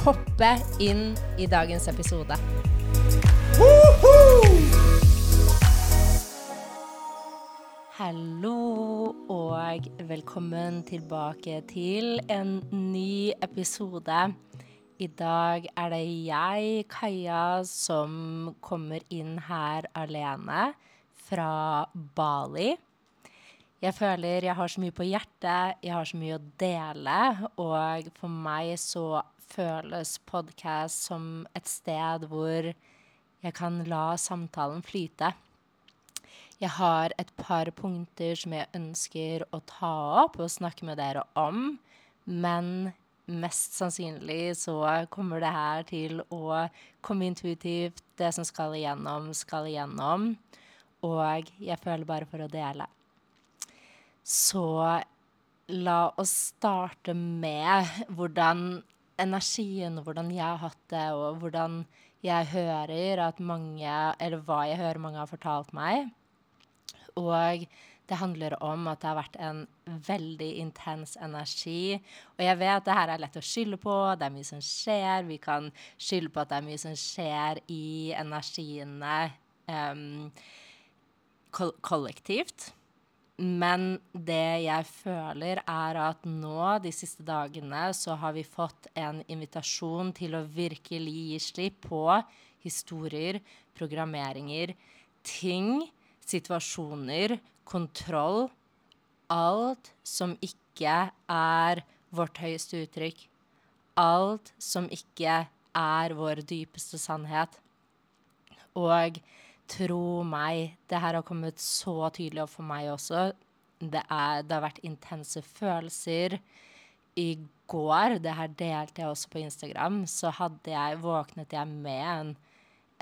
hoppe inn i dagens episode. Hallo og velkommen tilbake til en ny episode. I dag er det jeg, Kaja, som kommer inn her alene fra Bali. Jeg føler jeg har så mye på hjertet, jeg har så mye å dele, og for meg så føles podkast som et sted hvor jeg kan la samtalen flyte. Jeg har et par punkter som jeg ønsker å ta opp og snakke med dere om, men mest sannsynlig så kommer det her til å komme intuitivt. Det som skal igjennom, skal igjennom. Og jeg føler bare for å dele. Så la oss starte med hvordan energien, hvordan jeg har hatt det, og hvordan jeg hører at mange Eller hva jeg hører mange har fortalt meg. Og det handler om at det har vært en veldig intens energi. Og jeg vet det her er lett å skylde på, det er mye som skjer. Vi kan skylde på at det er mye som skjer i energiene um, kollektivt. Men det jeg føler, er at nå, de siste dagene, så har vi fått en invitasjon til å virkelig gi slipp på historier, programmeringer, ting, situasjoner, kontroll. Alt som ikke er vårt høyeste uttrykk. Alt som ikke er vår dypeste sannhet. Og Tro meg, det her har kommet så tydelig opp for meg også. Det, er, det har vært intense følelser. I går, det her delte jeg også på Instagram, så hadde jeg, våknet jeg med en,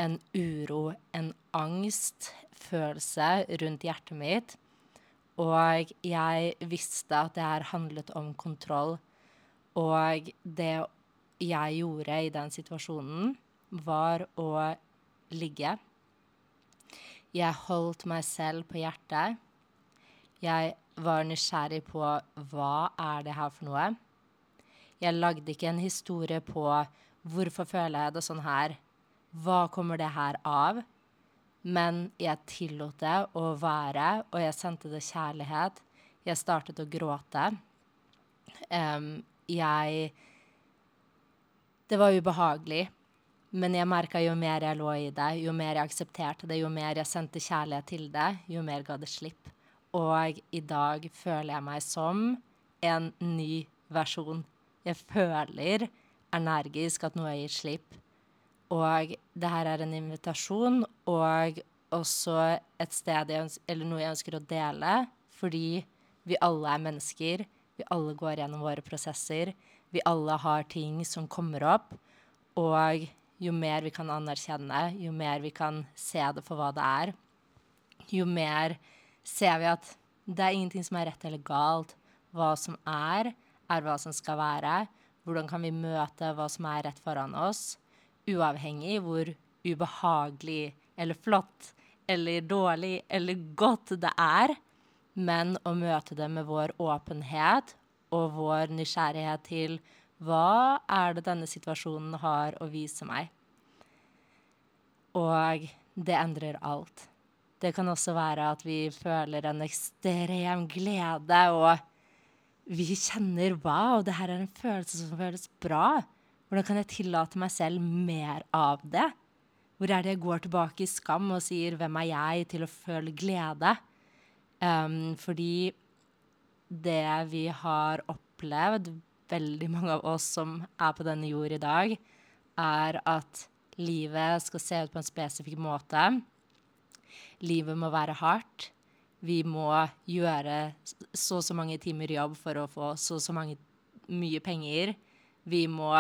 en uro, en angstfølelse rundt hjertet mitt. Og jeg visste at det her handlet om kontroll. Og det jeg gjorde i den situasjonen, var å ligge jeg holdt meg selv på hjertet. Jeg var nysgjerrig på hva er det her for noe. Jeg lagde ikke en historie på hvorfor føler jeg det sånn her, hva kommer det her av? Men jeg tillot det å være, og jeg sendte det kjærlighet. Jeg startet å gråte. Um, jeg Det var ubehagelig. Men jeg merka jo mer jeg lå i det, jo mer jeg aksepterte det, jo mer jeg sendte kjærlighet til det, jo mer ga det slipp. Og i dag føler jeg meg som en ny versjon. Jeg føler energisk at noe jeg gir slipp. Og det her er en invitasjon og også et sted jeg eller noe jeg ønsker å dele, fordi vi alle er mennesker. Vi alle går gjennom våre prosesser. Vi alle har ting som kommer opp. Og jo mer vi kan anerkjenne, jo mer vi kan se det for hva det er, jo mer ser vi at det er ingenting som er rett eller galt. Hva som er, er hva som skal være. Hvordan kan vi møte hva som er rett foran oss, uavhengig hvor ubehagelig eller flott eller dårlig eller godt det er, men å møte det med vår åpenhet og vår nysgjerrighet til hva er det denne situasjonen har å vise meg? Og det endrer alt. Det kan også være at vi føler en ekstrem glede, og vi kjenner wow, det her er en følelse som føles bra. Hvordan kan jeg tillate meg selv mer av det? Hvor er det jeg går tilbake i skam og sier 'hvem er jeg' til å føle glede? Um, fordi det vi har opplevd veldig mange av oss som er på denne jord i dag, er at livet skal se ut på en spesifikk måte. Livet må være hardt. Vi må gjøre så og så mange timer jobb for å få så og så mange, mye penger. Vi må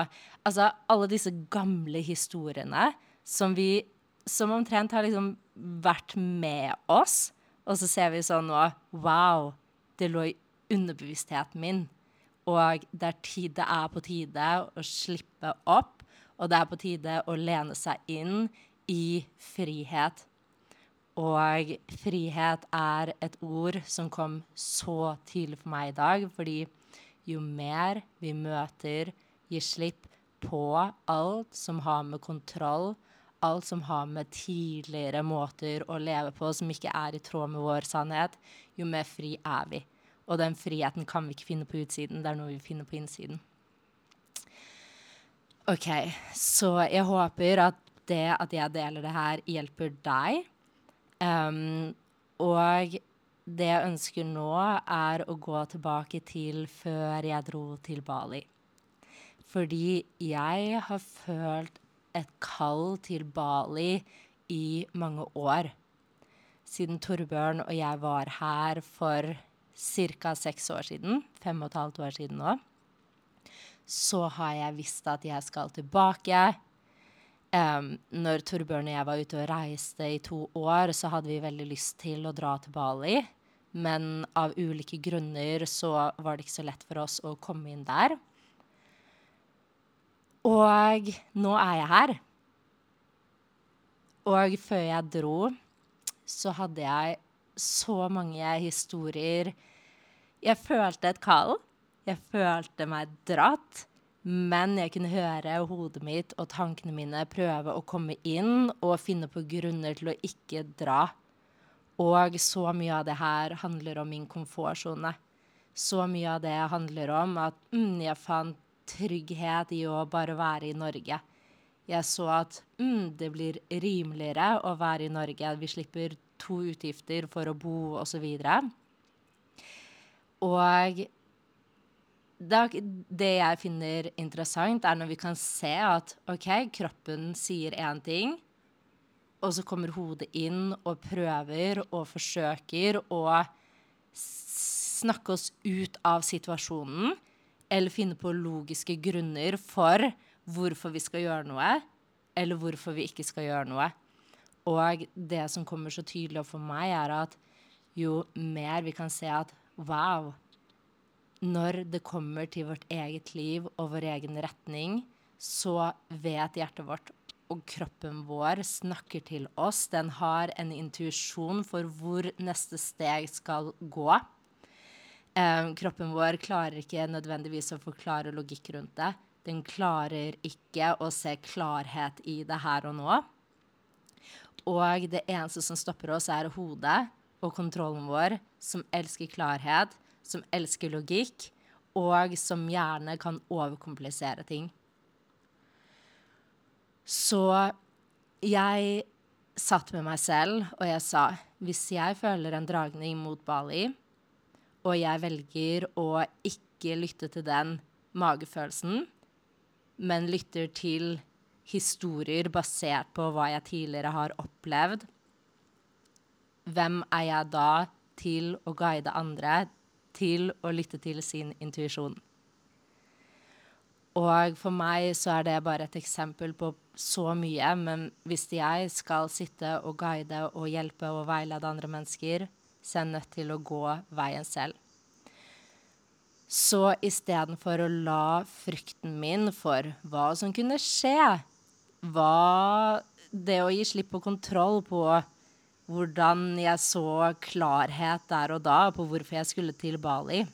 Altså, alle disse gamle historiene som vi Som omtrent har liksom vært med oss, og så ser vi sånn nå Wow, det lå i underbevisstheten min. Og det er, tid, det er på tide å slippe opp, og det er på tide å lene seg inn i frihet. Og frihet er et ord som kom så tydelig for meg i dag, fordi jo mer vi møter, gir slipp på alt som har med kontroll, alt som har med tidligere måter å leve på som ikke er i tråd med vår sannhet, jo mer fri er vi. Og den friheten kan vi ikke finne på utsiden, det er noe vi finner på innsiden. OK, så jeg håper at det at jeg deler det her, hjelper deg. Um, og det jeg ønsker nå, er å gå tilbake til før jeg dro til Bali. Fordi jeg har følt et kall til Bali i mange år. Siden Torbjørn og jeg var her for ca. seks år siden, fem og et halvt år siden nå, så har jeg visst at jeg skal tilbake. Um, når Torbjørn og jeg var ute og reiste i to år, så hadde vi veldig lyst til å dra til Bali. Men av ulike grunner så var det ikke så lett for oss å komme inn der. Og nå er jeg her. Og før jeg dro, så hadde jeg så mange historier Jeg følte et kall. Jeg følte meg dratt. Men jeg kunne høre hodet mitt og tankene mine prøve å komme inn og finne på grunner til å ikke dra. Og så mye av det her handler om min komfortsone. Så mye av det handler om at mm, jeg fant trygghet i å bare være i Norge. Jeg så at mm, det blir rimeligere å være i Norge. Vi slipper to utgifter for å bo osv. Og, og det, jeg finner interessant, er når vi kan se at OK, kroppen sier én ting, og så kommer hodet inn og prøver og forsøker å snakke oss ut av situasjonen, eller finne på logiske grunner for hvorfor vi skal gjøre noe, eller hvorfor vi ikke skal gjøre noe. Og det som kommer så tydelig opp for meg, er at jo mer vi kan se at wow, når det kommer til vårt eget liv og vår egen retning, så vet hjertet vårt og kroppen vår snakker til oss. Den har en intuisjon for hvor neste steg skal gå. Eh, kroppen vår klarer ikke nødvendigvis å forklare logikk rundt det. Den klarer ikke å se klarhet i det her og nå. Og det eneste som stopper oss, er hodet og kontrollen vår, som elsker klarhet, som elsker logikk, og som gjerne kan overkomplisere ting. Så jeg satt med meg selv, og jeg sa hvis jeg føler en dragning mot Bali, og jeg velger å ikke lytte til den magefølelsen, men lytter til historier basert på hva jeg tidligere har opplevd, hvem er jeg da til å guide andre til å lytte til sin intuisjon? Og for meg så er det bare et eksempel på så mye. Men hvis jeg skal sitte og guide og hjelpe og veilede andre mennesker, så er jeg nødt til å gå veien selv. Så istedenfor å la frykten min for hva som kunne skje, hva det å gi slipp på kontroll på hvordan jeg så klarhet der og da på hvorfor jeg skulle til Bali.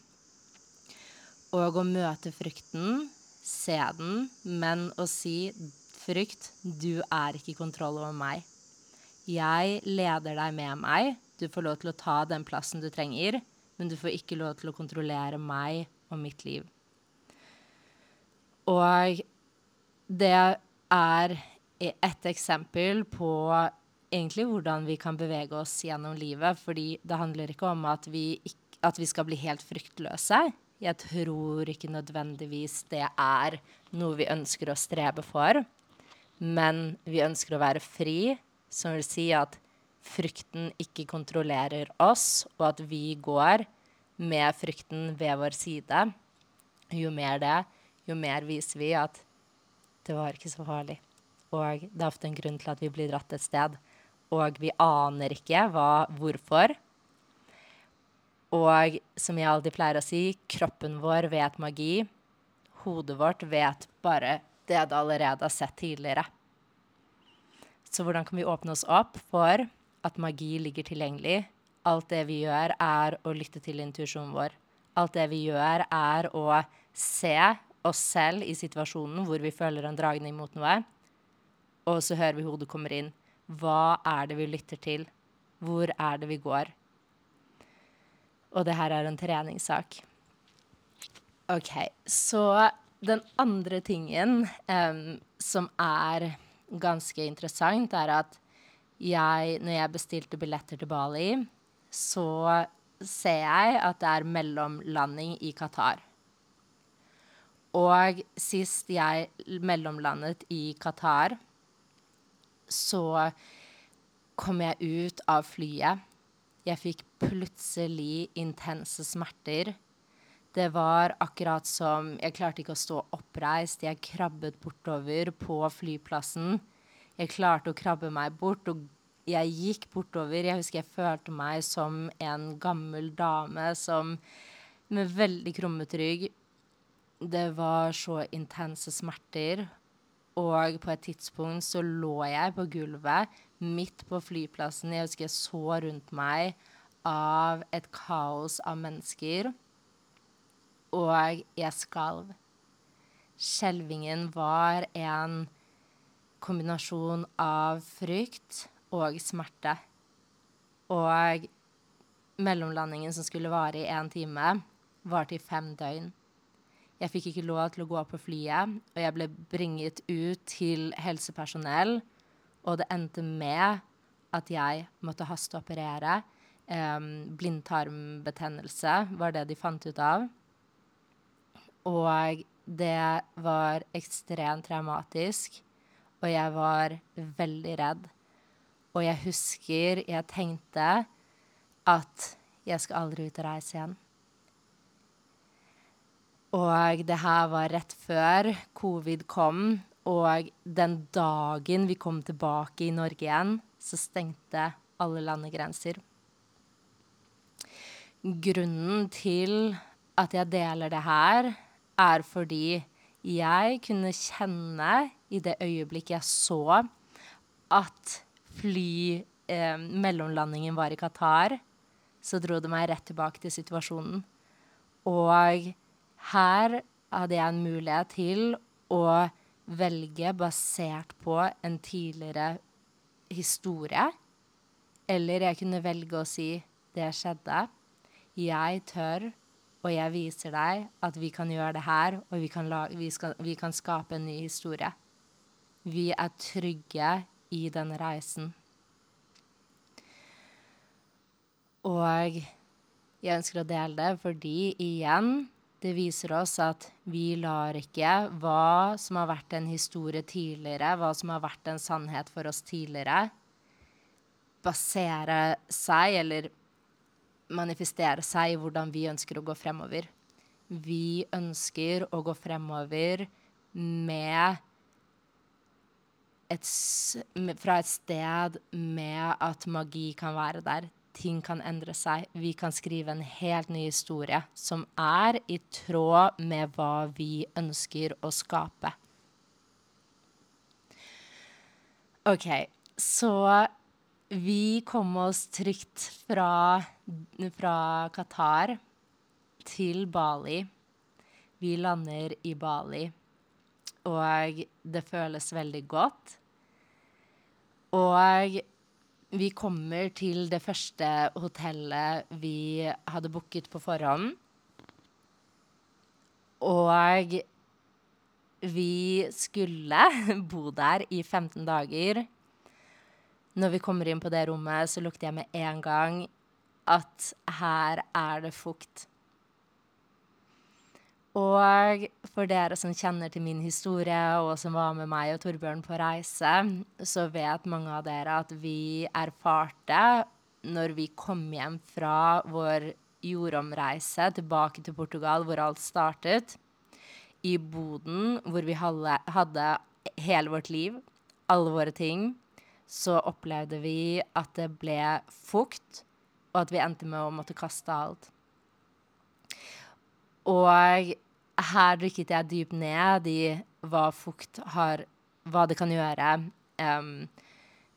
Og å møte frykten, se den, men å si frykt, du er ikke i kontroll over meg. Jeg leder deg med meg. Du får lov til å ta den plassen du trenger, men du får ikke lov til å kontrollere meg og mitt liv. Og det er et eksempel på egentlig hvordan vi kan bevege oss gjennom livet. Fordi det handler ikke om at vi, at vi skal bli helt fryktløse. Jeg tror ikke nødvendigvis det er noe vi ønsker å strebe for. Men vi ønsker å være fri, som vil si at frykten ikke kontrollerer oss, og at vi går med frykten ved vår side. Jo mer det, jo mer viser vi at det var ikke så farlig. Og det er ofte en grunn til at vi blir dratt et sted, og vi aner ikke hva, hvorfor. Og som jeg alltid pleier å si, kroppen vår vet magi. Hodet vårt vet bare det det allerede har sett tidligere. Så hvordan kan vi åpne oss opp for at magi ligger tilgjengelig? Alt det vi gjør, er å lytte til intuisjonen vår. Alt det vi gjør, er å se oss selv i situasjonen hvor vi føler en dragning mot noe og så hører vi hodet kommer inn. Hva er det vi lytter til? Hvor er det vi går? Og det her er en treningssak. OK. Så den andre tingen um, som er ganske interessant, er at jeg, når jeg bestilte billetter til Bali, så ser jeg at det er mellomlanding i Qatar. Og sist jeg mellomlandet i Qatar, så kom jeg ut av flyet. Jeg fikk plutselig intense smerter. Det var akkurat som Jeg klarte ikke å stå oppreist. Jeg krabbet bortover på flyplassen. Jeg klarte å krabbe meg bort, og jeg gikk bortover. Jeg husker jeg følte meg som en gammel dame som med veldig krummet rygg. Det var så intense smerter. Og på et tidspunkt så lå jeg på gulvet midt på flyplassen. Jeg husker jeg så rundt meg av et kaos av mennesker. Og jeg skalv. Skjelvingen var en kombinasjon av frykt og smerte. Og mellomlandingen som skulle vare i én time, varte i fem døgn. Jeg fikk ikke lov til å gå på flyet, og jeg ble bringet ut til helsepersonell. Og det endte med at jeg måtte hasteoperere. Um, blindtarmbetennelse var det de fant ut av. Og det var ekstremt traumatisk, og jeg var veldig redd. Og jeg husker jeg tenkte at jeg skal aldri ut og reise igjen. Og det her var rett før covid kom. Og den dagen vi kom tilbake i Norge igjen, så stengte alle landegrenser. Grunnen til at jeg deler det her, er fordi jeg kunne kjenne i det øyeblikket jeg så at fly eh, mellomlandingen var i Qatar, så dro det meg rett tilbake til situasjonen. Og her hadde jeg en mulighet til å velge basert på en tidligere historie. Eller jeg kunne velge å si 'det skjedde'. Jeg tør, og jeg viser deg at vi kan gjøre det her, og vi kan, lage, vi skal, vi kan skape en ny historie. Vi er trygge i denne reisen. Og jeg ønsker å dele det fordi igjen det viser oss at vi lar ikke hva som har vært en historie tidligere, hva som har vært en sannhet for oss tidligere, basere seg eller manifestere seg i hvordan vi ønsker å gå fremover. Vi ønsker å gå fremover med et, fra et sted med at magi kan være der ting kan endre seg. Vi kan skrive en helt ny historie som er i tråd med hva vi ønsker å skape. OK, så vi kom oss trygt fra, fra Qatar til Bali. Vi lander i Bali, og det føles veldig godt. Og vi kommer til det første hotellet vi hadde booket på forhånd. Og vi skulle bo der i 15 dager. Når vi kommer inn på det rommet, så lukter jeg med en gang at her er det fukt. Og for dere som kjenner til min historie, og som var med meg og Torbjørn på reise, så vet mange av dere at vi erfarte, når vi kom hjem fra vår jordomreise tilbake til Portugal, hvor alt startet, i boden hvor vi hadde, hele vårt liv, alle våre ting, så opplevde vi at det ble fukt, og at vi endte med å måtte kaste alt. Og her dykket jeg dypt ned i hva fukt har Hva det kan gjøre. Um,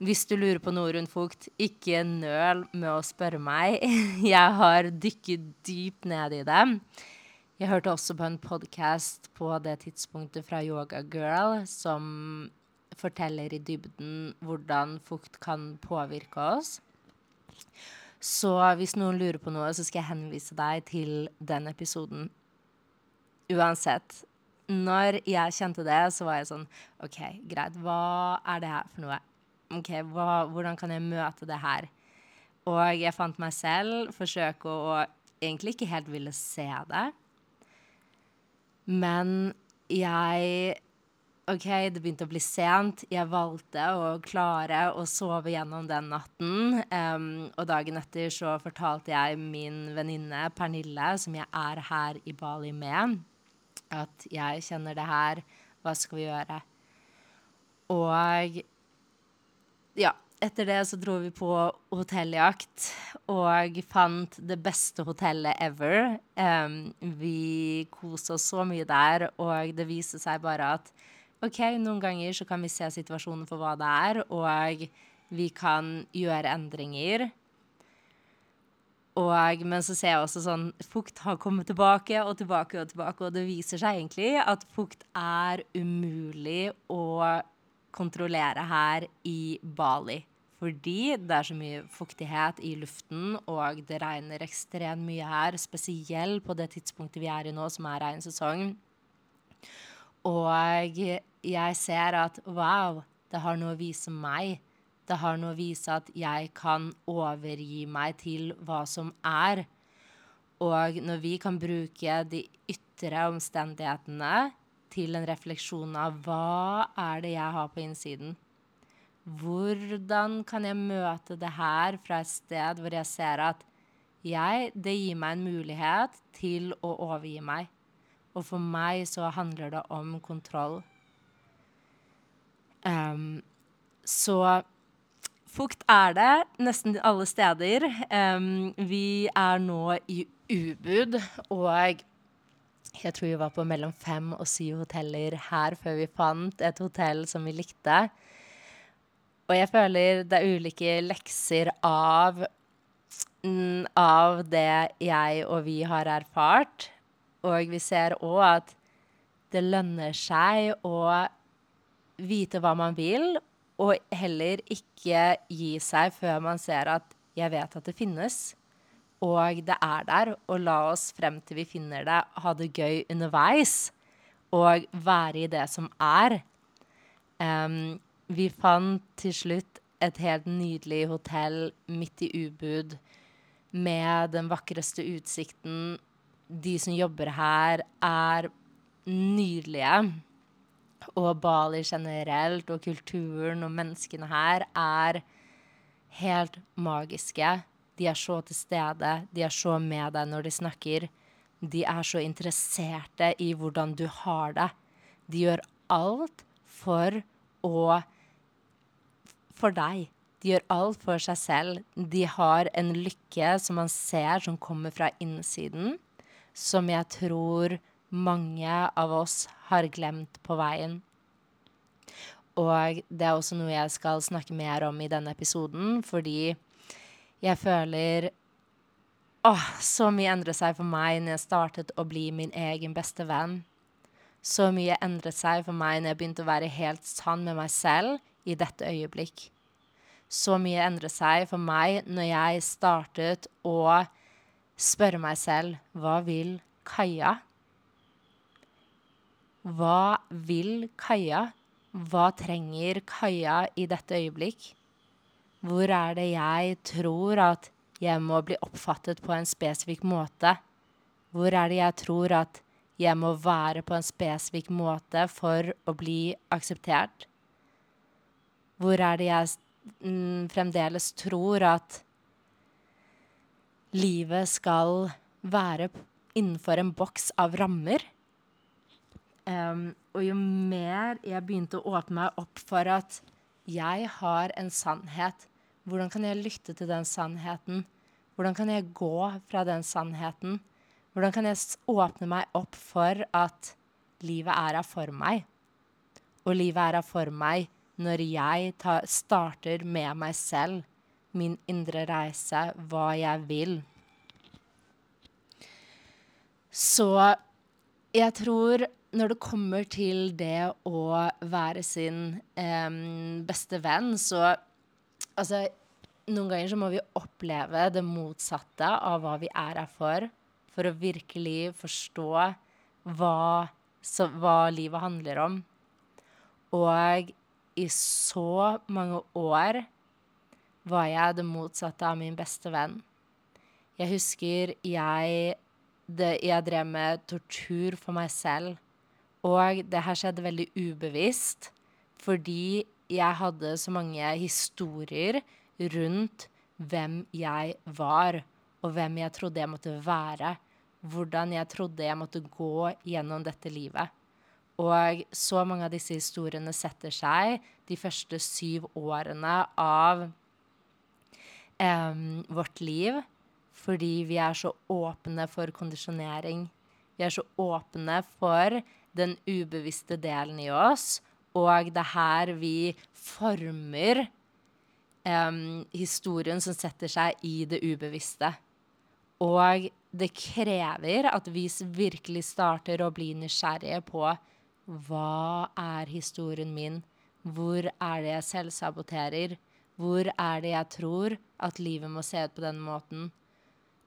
hvis du lurer på noe rundt fukt, ikke nøl med å spørre meg. Jeg har dykket dypt ned i det. Jeg hørte også på en podkast på det tidspunktet fra Yoga Girl som forteller i dybden hvordan fukt kan påvirke oss. Så hvis noen lurer på noe, så skal jeg henvise deg til den episoden. Uansett. Når jeg kjente det, så var jeg sånn OK, greit. Hva er det her for noe? OK, hva, hvordan kan jeg møte det her? Og jeg fant meg selv forsøke å egentlig ikke helt ville se det. Men jeg OK, det begynte å bli sent. Jeg valgte å klare å sove gjennom den natten. Um, og dagen etter så fortalte jeg min venninne Pernille, som jeg er her i Bali med, at jeg kjenner det her. Hva skal vi gjøre? Og ja, etter det så dro vi på hotelljakt og fant det beste hotellet ever. Um, vi koste oss så mye der, og det viste seg bare at OK, noen ganger så kan vi se situasjonen for hva det er, og vi kan gjøre endringer. Og, men så ser jeg også sånn Fukt har kommet tilbake og tilbake og tilbake, og det viser seg egentlig at fukt er umulig å kontrollere her i Bali. Fordi det er så mye fuktighet i luften, og det regner ekstremt mye her. Spesielt på det tidspunktet vi er i nå, som er regnsesong. Og jeg ser at wow, det har noe å vise meg. Det har noe å vise at jeg kan overgi meg til hva som er. Og når vi kan bruke de ytre omstendighetene til en refleksjon av hva er det jeg har på innsiden? Hvordan kan jeg møte det her fra et sted hvor jeg ser at jeg, det gir meg en mulighet til å overgi meg. Og for meg så handler det om kontroll. Um, så fukt er det nesten alle steder. Um, vi er nå i Ubud, og jeg tror vi var på mellom fem og syv hoteller her før vi fant et hotell som vi likte. Og jeg føler det er ulike lekser av, mm, av det jeg og vi har erfart. Og vi ser òg at det lønner seg å vite hva man vil, og heller ikke gi seg før man ser at 'jeg vet at det finnes', og det er der, og la oss frem til vi finner det, ha det gøy underveis, og være i det som er. Um, vi fant til slutt et helt nydelig hotell midt i Ubud med den vakreste utsikten. De som jobber her, er nydelige. Og Bali generelt, og kulturen og menneskene her, er helt magiske. De er så til stede, de er så med deg når de snakker. De er så interesserte i hvordan du har det. De gjør alt for å For deg. De gjør alt for seg selv. De har en lykke som man ser som kommer fra innsiden, som jeg tror mange av oss har glemt på veien. Og det er også noe jeg skal snakke mer om i denne episoden, fordi jeg føler Åh, så mye endret seg for meg når jeg startet å bli min egen beste venn. Så mye endret seg for meg når jeg begynte å være helt sann med meg selv i dette øyeblikk. Så mye endret seg for meg når jeg startet å spørre meg selv hva vil Kaja? Hva vil Kaja? Hva trenger Kaja i dette øyeblikk? Hvor er det jeg tror at jeg må bli oppfattet på en spesifikk måte? Hvor er det jeg tror at jeg må være på en spesifikk måte for å bli akseptert? Hvor er det jeg mm, fremdeles tror at livet skal være innenfor en boks av rammer? Um, og jo mer jeg begynte å åpne meg opp for at jeg har en sannhet, hvordan kan jeg lytte til den sannheten? Hvordan kan jeg gå fra den sannheten? Hvordan kan jeg åpne meg opp for at livet er her for meg? Og livet er her for meg når jeg tar, starter med meg selv, min indre reise, hva jeg vil. Så jeg tror når det kommer til det å være sin eh, beste venn, så Altså, noen ganger så må vi oppleve det motsatte av hva vi er her for, for å virkelig forstå hva, så, hva livet handler om. Og i så mange år var jeg det motsatte av min beste venn. Jeg husker jeg, det, jeg drev med tortur for meg selv. Og det her skjedde veldig ubevisst, fordi jeg hadde så mange historier rundt hvem jeg var, og hvem jeg trodde jeg måtte være. Hvordan jeg trodde jeg måtte gå gjennom dette livet. Og så mange av disse historiene setter seg de første syv årene av um, vårt liv fordi vi er så åpne for kondisjonering. Vi er så åpne for den ubevisste delen i oss, og det er her vi former um, historien som setter seg i det ubevisste. Og det krever at vi virkelig starter å bli nysgjerrige på hva er historien min? Hvor er det jeg selvsaboterer? Hvor er det jeg tror at livet må se ut på den måten?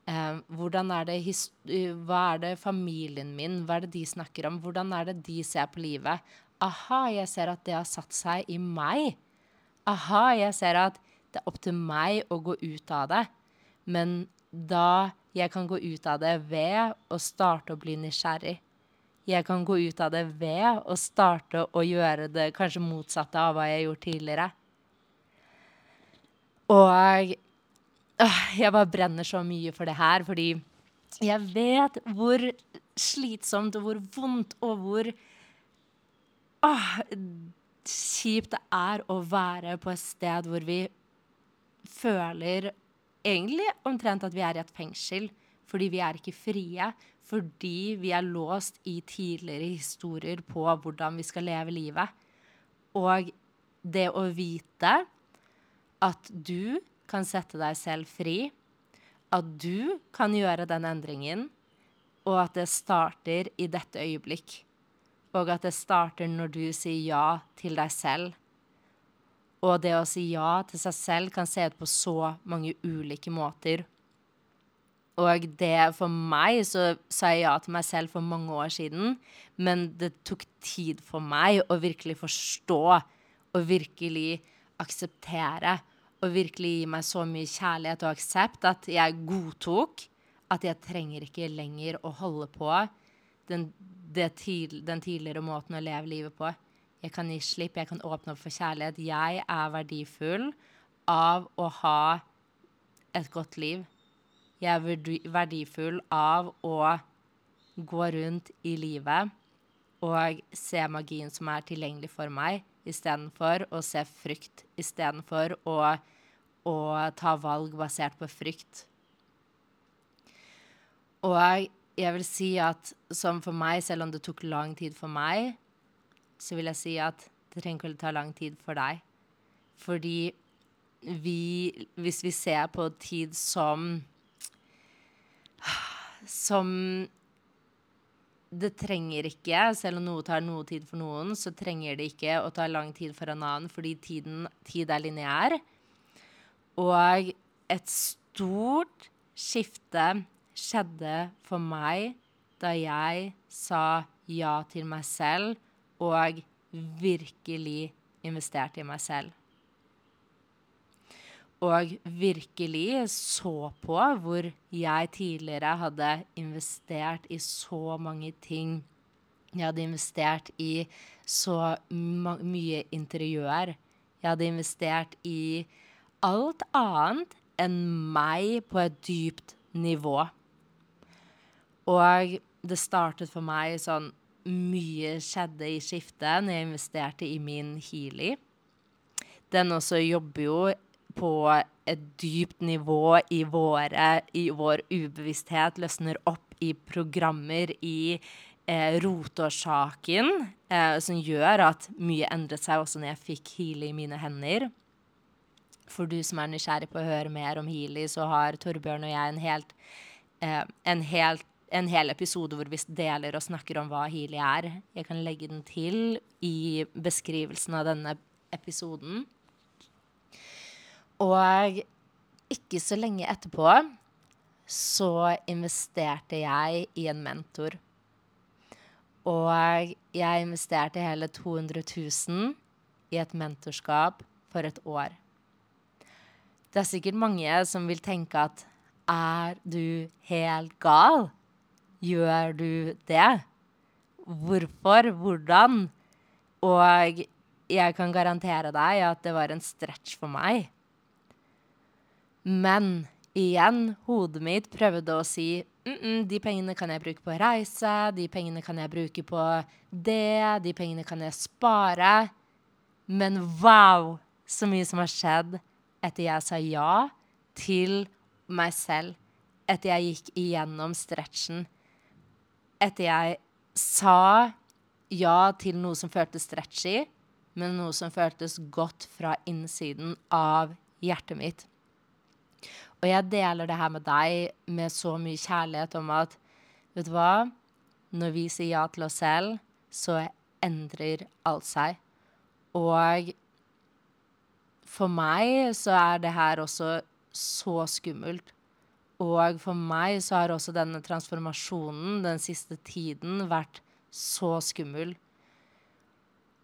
Eh, hvordan er det hva er det familien min Hva er det de snakker om? Hvordan er det de ser på livet? Aha, jeg ser at det har satt seg i meg. Aha, jeg ser at det er opp til meg å gå ut av det. Men da jeg kan gå ut av det ved å starte å bli nysgjerrig jeg kan gå ut av det ved å starte å gjøre det kanskje motsatte av hva jeg gjorde tidligere. Og jeg bare brenner så mye for det her, fordi jeg vet hvor slitsomt og hvor vondt og hvor åh, kjipt det er å være på et sted hvor vi føler egentlig omtrent at vi er i et fengsel, fordi vi er ikke frie fordi vi er låst i tidligere historier på hvordan vi skal leve livet. Og det å vite at du kan sette deg selv fri, at du kan gjøre den endringen, og at det starter i dette øyeblikk. Og at det starter når du sier ja til deg selv. Og det å si ja til seg selv kan se ut på så mange ulike måter. Og det for meg så sa jeg ja til meg selv for mange år siden, men det tok tid for meg å virkelig forstå og virkelig akseptere og virkelig gi meg så mye kjærlighet og aksept at jeg godtok at jeg trenger ikke lenger å holde på den, tid, den tidligere måten å leve livet på. Jeg kan gi slipp, jeg kan åpne opp for kjærlighet. Jeg er verdifull av å ha et godt liv. Jeg er verdifull av å gå rundt i livet og se magien som er tilgjengelig for meg, istedenfor å se frykt. Istedenfor å, å ta valg basert på frykt. Og jeg vil si at som for meg, selv om det tok lang tid for meg, så vil jeg si at det trenger ikke å ta lang tid for deg. Fordi vi, hvis vi ser på tid som som det trenger ikke, selv om noe tar noe tid for noen, så trenger det ikke å ta lang tid for en annen, fordi tiden, tid er lineær. Og et stort skifte skjedde for meg da jeg sa ja til meg selv og virkelig investerte i meg selv og virkelig så på hvor jeg tidligere hadde investert i så mange ting. Jeg hadde investert i så mye interiør. Jeg hadde investert i alt annet enn meg på et dypt nivå. Og det startet for meg sånn mye skjedde i skiftet når jeg investerte i min Healy. Den også jobber jo på et dypt nivå i, våre, i vår ubevissthet, løsner opp i programmer i eh, rotårsaken, eh, som gjør at mye endret seg også når jeg fikk Healy i mine hender. For du som er nysgjerrig på å høre mer om Healy, så har Torbjørn og jeg en helt, eh, en helt en hel episode hvor vi deler og snakker om hva Healy er. Jeg kan legge den til i beskrivelsen av denne episoden. Og ikke så lenge etterpå så investerte jeg i en mentor. Og jeg investerte hele 200 000 i et mentorskap for et år. Det er sikkert mange som vil tenke at er du helt gal? Gjør du det? Hvorfor? Hvordan? Og jeg kan garantere deg at det var en stretch for meg. Men igjen, hodet mitt prøvde å si mm -mm, de pengene kan jeg bruke på reise, de pengene kan jeg bruke på det, de pengene kan jeg spare. Men wow, så mye som har skjedd etter jeg sa ja til meg selv. Etter jeg gikk igjennom stretchen etter jeg sa ja til noe som føltes stretchy, men noe som føltes godt fra innsiden av hjertet mitt. Og jeg deler det her med deg med så mye kjærlighet om at vet du hva? Når vi sier ja til oss selv, så endrer alt seg. Og for meg så er det her også så skummelt. Og for meg så har også denne transformasjonen den siste tiden vært så skummel.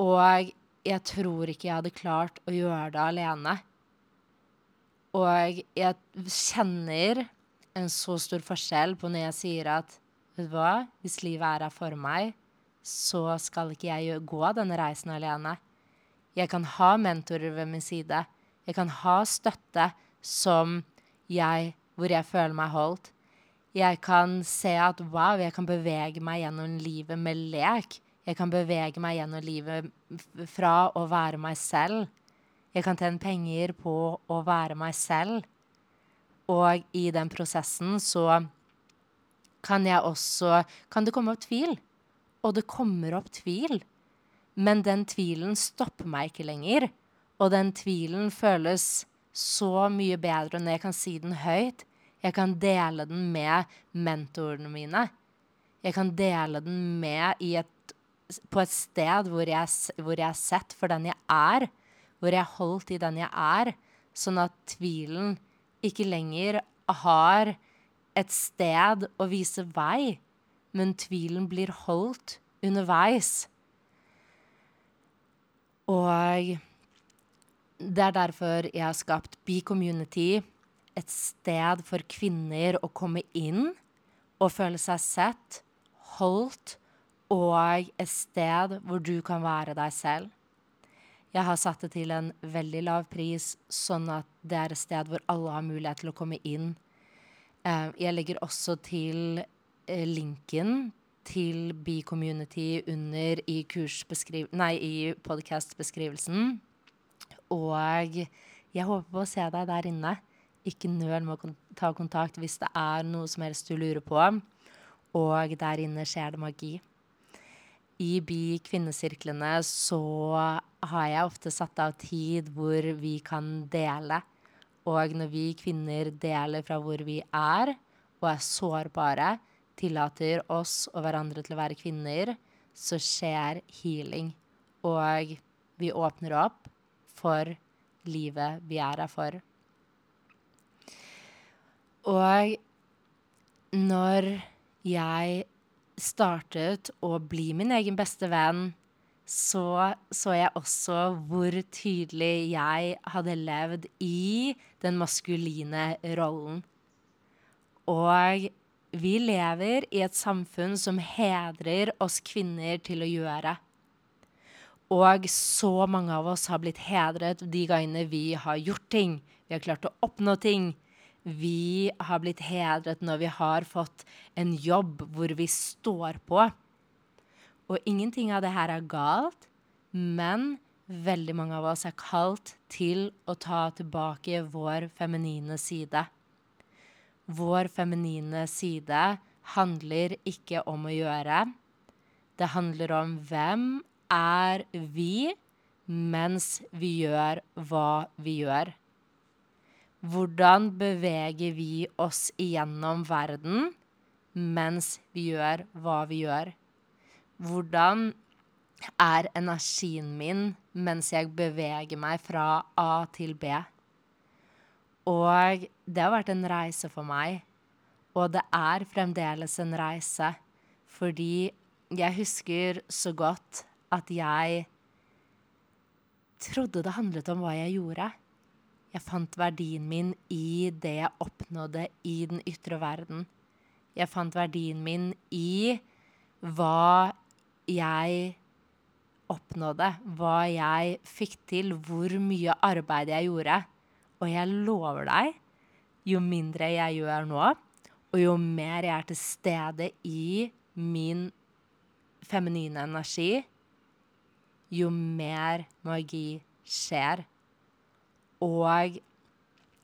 Og jeg tror ikke jeg hadde klart å gjøre det alene. Og jeg kjenner en så stor forskjell på når jeg sier at vet du hva, hvis livet er her for meg, så skal ikke jeg gå denne reisen alene. Jeg kan ha mentorer ved min side. Jeg kan ha støtte som jeg hvor jeg føler meg holdt. Jeg kan se at wow, jeg kan bevege meg gjennom livet med lek. Jeg kan bevege meg gjennom livet fra å være meg selv. Jeg kan tjene penger på å være meg selv. Og i den prosessen så kan jeg også Kan det komme opp tvil? Og det kommer opp tvil. Men den tvilen stopper meg ikke lenger. Og den tvilen føles så mye bedre når jeg kan si den høyt. Jeg kan dele den med mentorene mine. Jeg kan dele den med et, på et sted hvor jeg, hvor jeg er sett for den jeg er. Hvor jeg er holdt i den jeg er. Sånn at tvilen ikke lenger har et sted å vise vei, men tvilen blir holdt underveis. Og det er derfor jeg har skapt Be Community et sted for kvinner å komme inn og føle seg sett, holdt, og et sted hvor du kan være deg selv. Jeg har satt det til en veldig lav pris, sånn at det er et sted hvor alle har mulighet til å komme inn. Eh, jeg legger også til eh, linken til Be Community under i, nei, i podcast-beskrivelsen. Og jeg håper på å se deg der inne. Ikke nøl med å ta kontakt hvis det er noe som helst du lurer på. Og der inne skjer det magi. I BI kvinnesirklene så har jeg ofte satt av tid hvor vi kan dele. Og når vi kvinner deler fra hvor vi er, og er sårbare, tillater oss og hverandre til å være kvinner, så skjer healing. Og vi åpner opp for livet vi er her for. Og når jeg startet å bli min egen beste venn, så så jeg også hvor tydelig jeg hadde levd i den maskuline rollen. Og vi lever i et samfunn som hedrer oss kvinner til å gjøre. Og så mange av oss har blitt hedret de gangene vi har gjort ting. Vi har klart å oppnå ting vi har blitt hedret når vi har fått en jobb hvor vi står på. Og ingenting av det her er galt, men veldig mange av oss er kalt til å ta tilbake vår feminine side. Vår feminine side handler ikke om å gjøre. Det handler om hvem er vi mens vi gjør hva vi gjør. Hvordan beveger vi oss igjennom verden mens vi gjør hva vi gjør? Hvordan er energien min mens jeg beveger meg fra A til B? Og det har vært en reise for meg. Og det er fremdeles en reise. Fordi jeg husker så godt at jeg trodde det handlet om hva jeg gjorde. Jeg fant verdien min i det jeg oppnådde i den ytre verden. Jeg fant verdien min i hva jeg oppnådde, hva jeg fikk til, hvor mye arbeid jeg gjorde. Og jeg lover deg, jo mindre jeg gjør nå, og jo mer jeg er til stede i min feminine energi, jo mer magi skjer. Og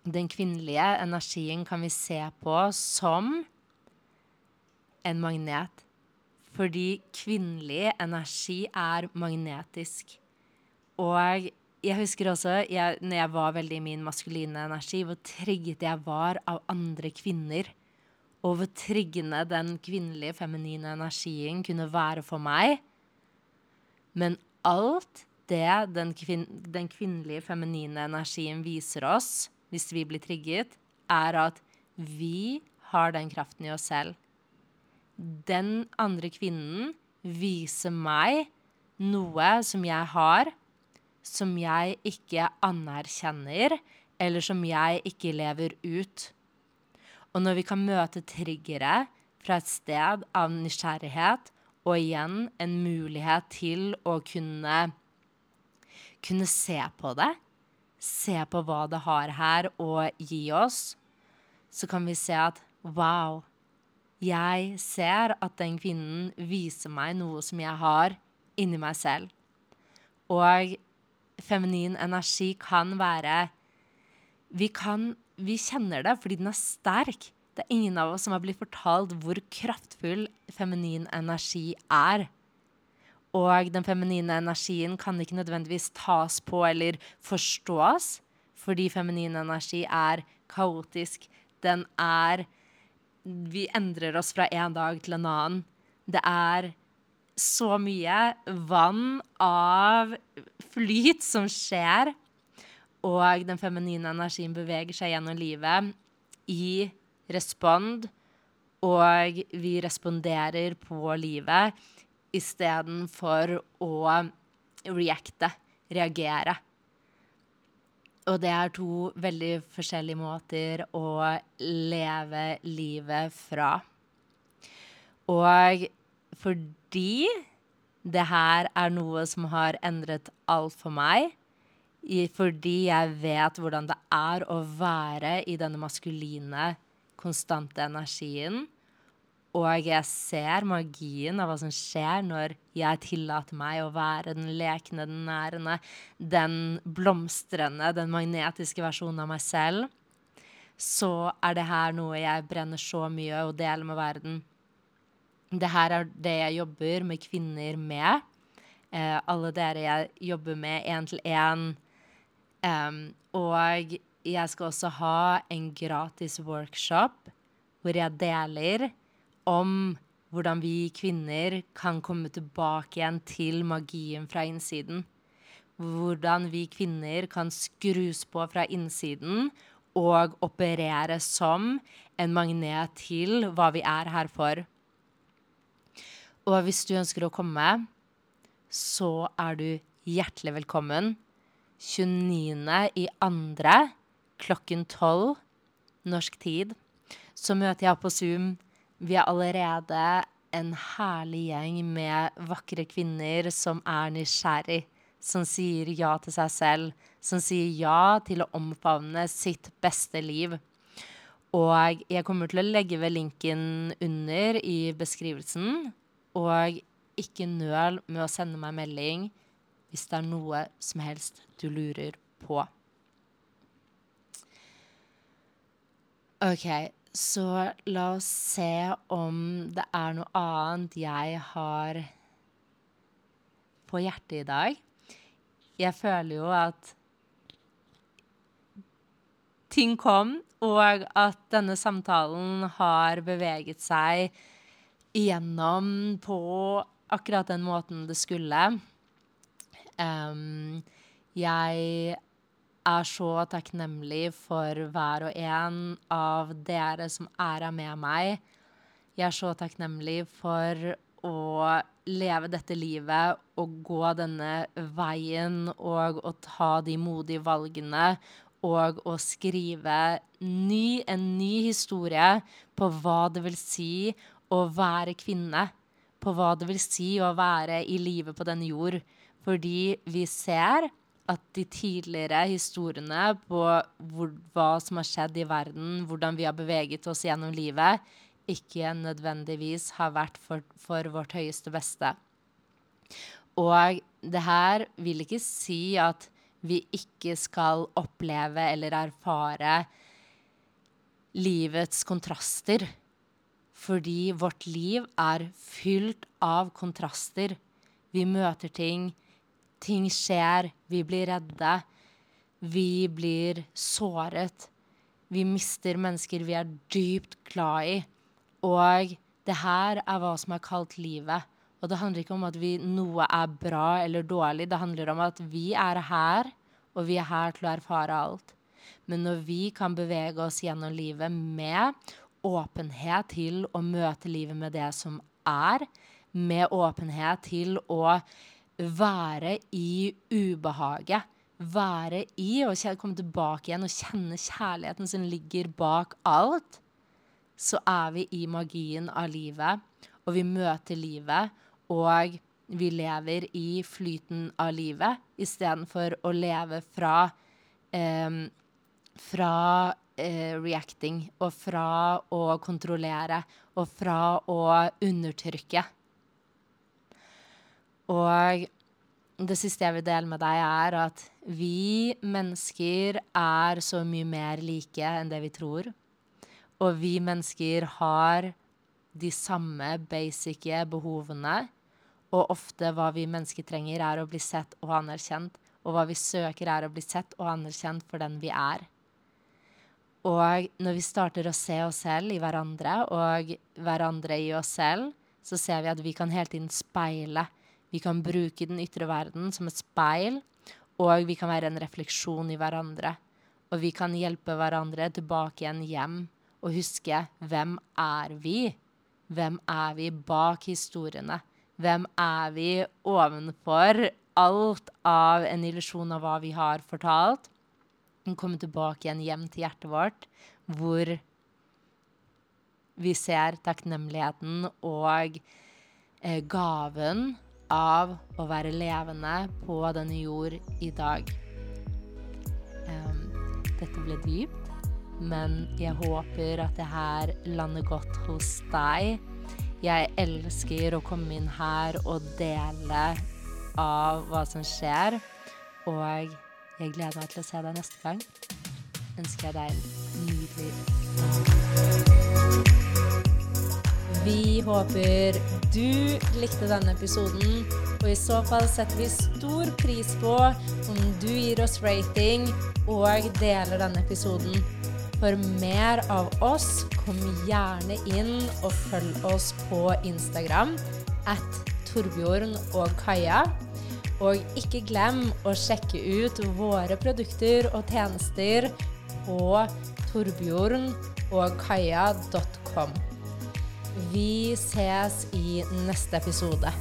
den kvinnelige energien kan vi se på som en magnet. Fordi kvinnelig energi er magnetisk. Og jeg husker også, jeg, når jeg var veldig i min maskuline energi, hvor trigget jeg var av andre kvinner. Og hvor triggende den kvinnelige, feminine energien kunne være for meg. Men alt det den, kvin den kvinnelige, feminine energien viser oss, hvis vi blir trigget, er at vi har den kraften i oss selv den andre kvinnen viser meg noe som jeg har, som jeg ikke anerkjenner, eller som jeg ikke lever ut. Og når vi kan møte triggere fra et sted av nysgjerrighet, og igjen en mulighet til å kunne, kunne se på det, se på hva det har her, å gi oss, så kan vi se at wow, jeg ser at den kvinnen viser meg noe som jeg har inni meg selv. Og feminin energi kan være vi, kan, vi kjenner det fordi den er sterk. Det er ingen av oss som har blitt fortalt hvor kraftfull feminin energi er. Og den feminine energien kan ikke nødvendigvis tas på eller forstås, fordi feminin energi er kaotisk. Den er vi endrer oss fra en dag til en annen. Det er så mye vann av flyt som skjer, og den feminine energien beveger seg gjennom livet i respond, og vi responderer på livet istedenfor å reacte, reagere. Og det er to veldig forskjellige måter å leve livet fra. Og fordi det her er noe som har endret alt for meg, fordi jeg vet hvordan det er å være i denne maskuline, konstante energien, og jeg ser magien av hva som skjer når jeg tillater meg å være den lekne, den nærende, den blomstrende, den magnetiske versjonen av meg selv. Så er det her noe jeg brenner så mye å dele med verden. Det her er det jeg jobber med kvinner med. Eh, alle dere jeg jobber med én til én. Um, og jeg skal også ha en gratis workshop hvor jeg deler om hvordan vi kvinner kan komme tilbake igjen til magien fra innsiden. Hvordan vi kvinner kan skrus på fra innsiden og operere som en magnet til hva vi er her for. Og hvis du ønsker å komme, så er du hjertelig velkommen. 29. i andre klokken 12 norsk tid. Så møter jeg på Zoom vi er allerede en herlig gjeng med vakre kvinner som er nysgjerrig, som sier ja til seg selv, som sier ja til å omfavne sitt beste liv. Og jeg kommer til å legge ved linken under i beskrivelsen. Og ikke nøl med å sende meg melding hvis det er noe som helst du lurer på. OK, så la oss se om det er noe annet jeg har på hjertet i dag. Jeg føler jo at ting kom, og at denne samtalen har beveget seg igjennom på akkurat den måten det skulle. Um, jeg er så takknemlig for hver og en av dere som er her med meg. Jeg er så takknemlig for å leve dette livet og gå denne veien og å ta de modige valgene og å skrive ny, en ny historie på hva det vil si å være kvinne. På hva det vil si å være i live på denne jord. Fordi vi ser at de tidligere historiene på hvor, hva som har skjedd i verden, hvordan vi har beveget oss gjennom livet, ikke nødvendigvis har vært for, for vårt høyeste beste. Og det her vil ikke si at vi ikke skal oppleve eller erfare livets kontraster. Fordi vårt liv er fylt av kontraster. Vi møter ting, ting skjer, vi blir redde. Vi blir såret. Vi mister mennesker vi er dypt glad i. Og det her er hva som er kalt livet. Og det handler ikke om at vi, noe er bra eller dårlig. Det handler om at vi er her, og vi er her til å erfare alt. Men når vi kan bevege oss gjennom livet med åpenhet til å møte livet med det som er, med åpenhet til å være i ubehaget, være i og komme tilbake igjen og kjenne kjærligheten som ligger bak alt, så er vi i magien av livet, og vi møter livet, og vi lever i flyten av livet istedenfor å leve fra eh, fra eh, reacting og fra å kontrollere og fra å undertrykke. Og det siste jeg vil dele med deg, er at vi mennesker er så mye mer like enn det vi tror. Og vi mennesker har de samme basic behovene. Og ofte hva vi mennesker trenger, er å bli sett og anerkjent. Og hva vi søker, er å bli sett og anerkjent for den vi er. Og når vi starter å se oss selv i hverandre, og hverandre i oss selv, så ser vi at vi kan hele tiden speile. Vi kan bruke den ytre verden som et speil, og vi kan være en refleksjon i hverandre. Og vi kan hjelpe hverandre tilbake igjen hjem og huske hvem er vi? Hvem er vi bak historiene? Hvem er vi ovenfor alt av en illusjon av hva vi har fortalt? Komme tilbake igjen hjem til hjertet vårt, hvor vi ser takknemligheten og eh, gaven av å være levende på denne jord i dag. Um, dette ble dypt men jeg håper at det her lander godt hos deg. Jeg elsker å komme inn her og dele av hva som skjer. Og jeg gleder meg til å se deg neste gang. Ønsker jeg deg en nydelig Vi håper du likte denne episoden. Og i så fall setter vi stor pris på om du gir oss rating og deler denne episoden. For mer av oss, kom gjerne inn og følg oss på Instagram at Torbjørn og Kaja. Og ikke glem å sjekke ut våre produkter og tjenester på Torbjorn og Kaja.com. Vi ses i neste episode.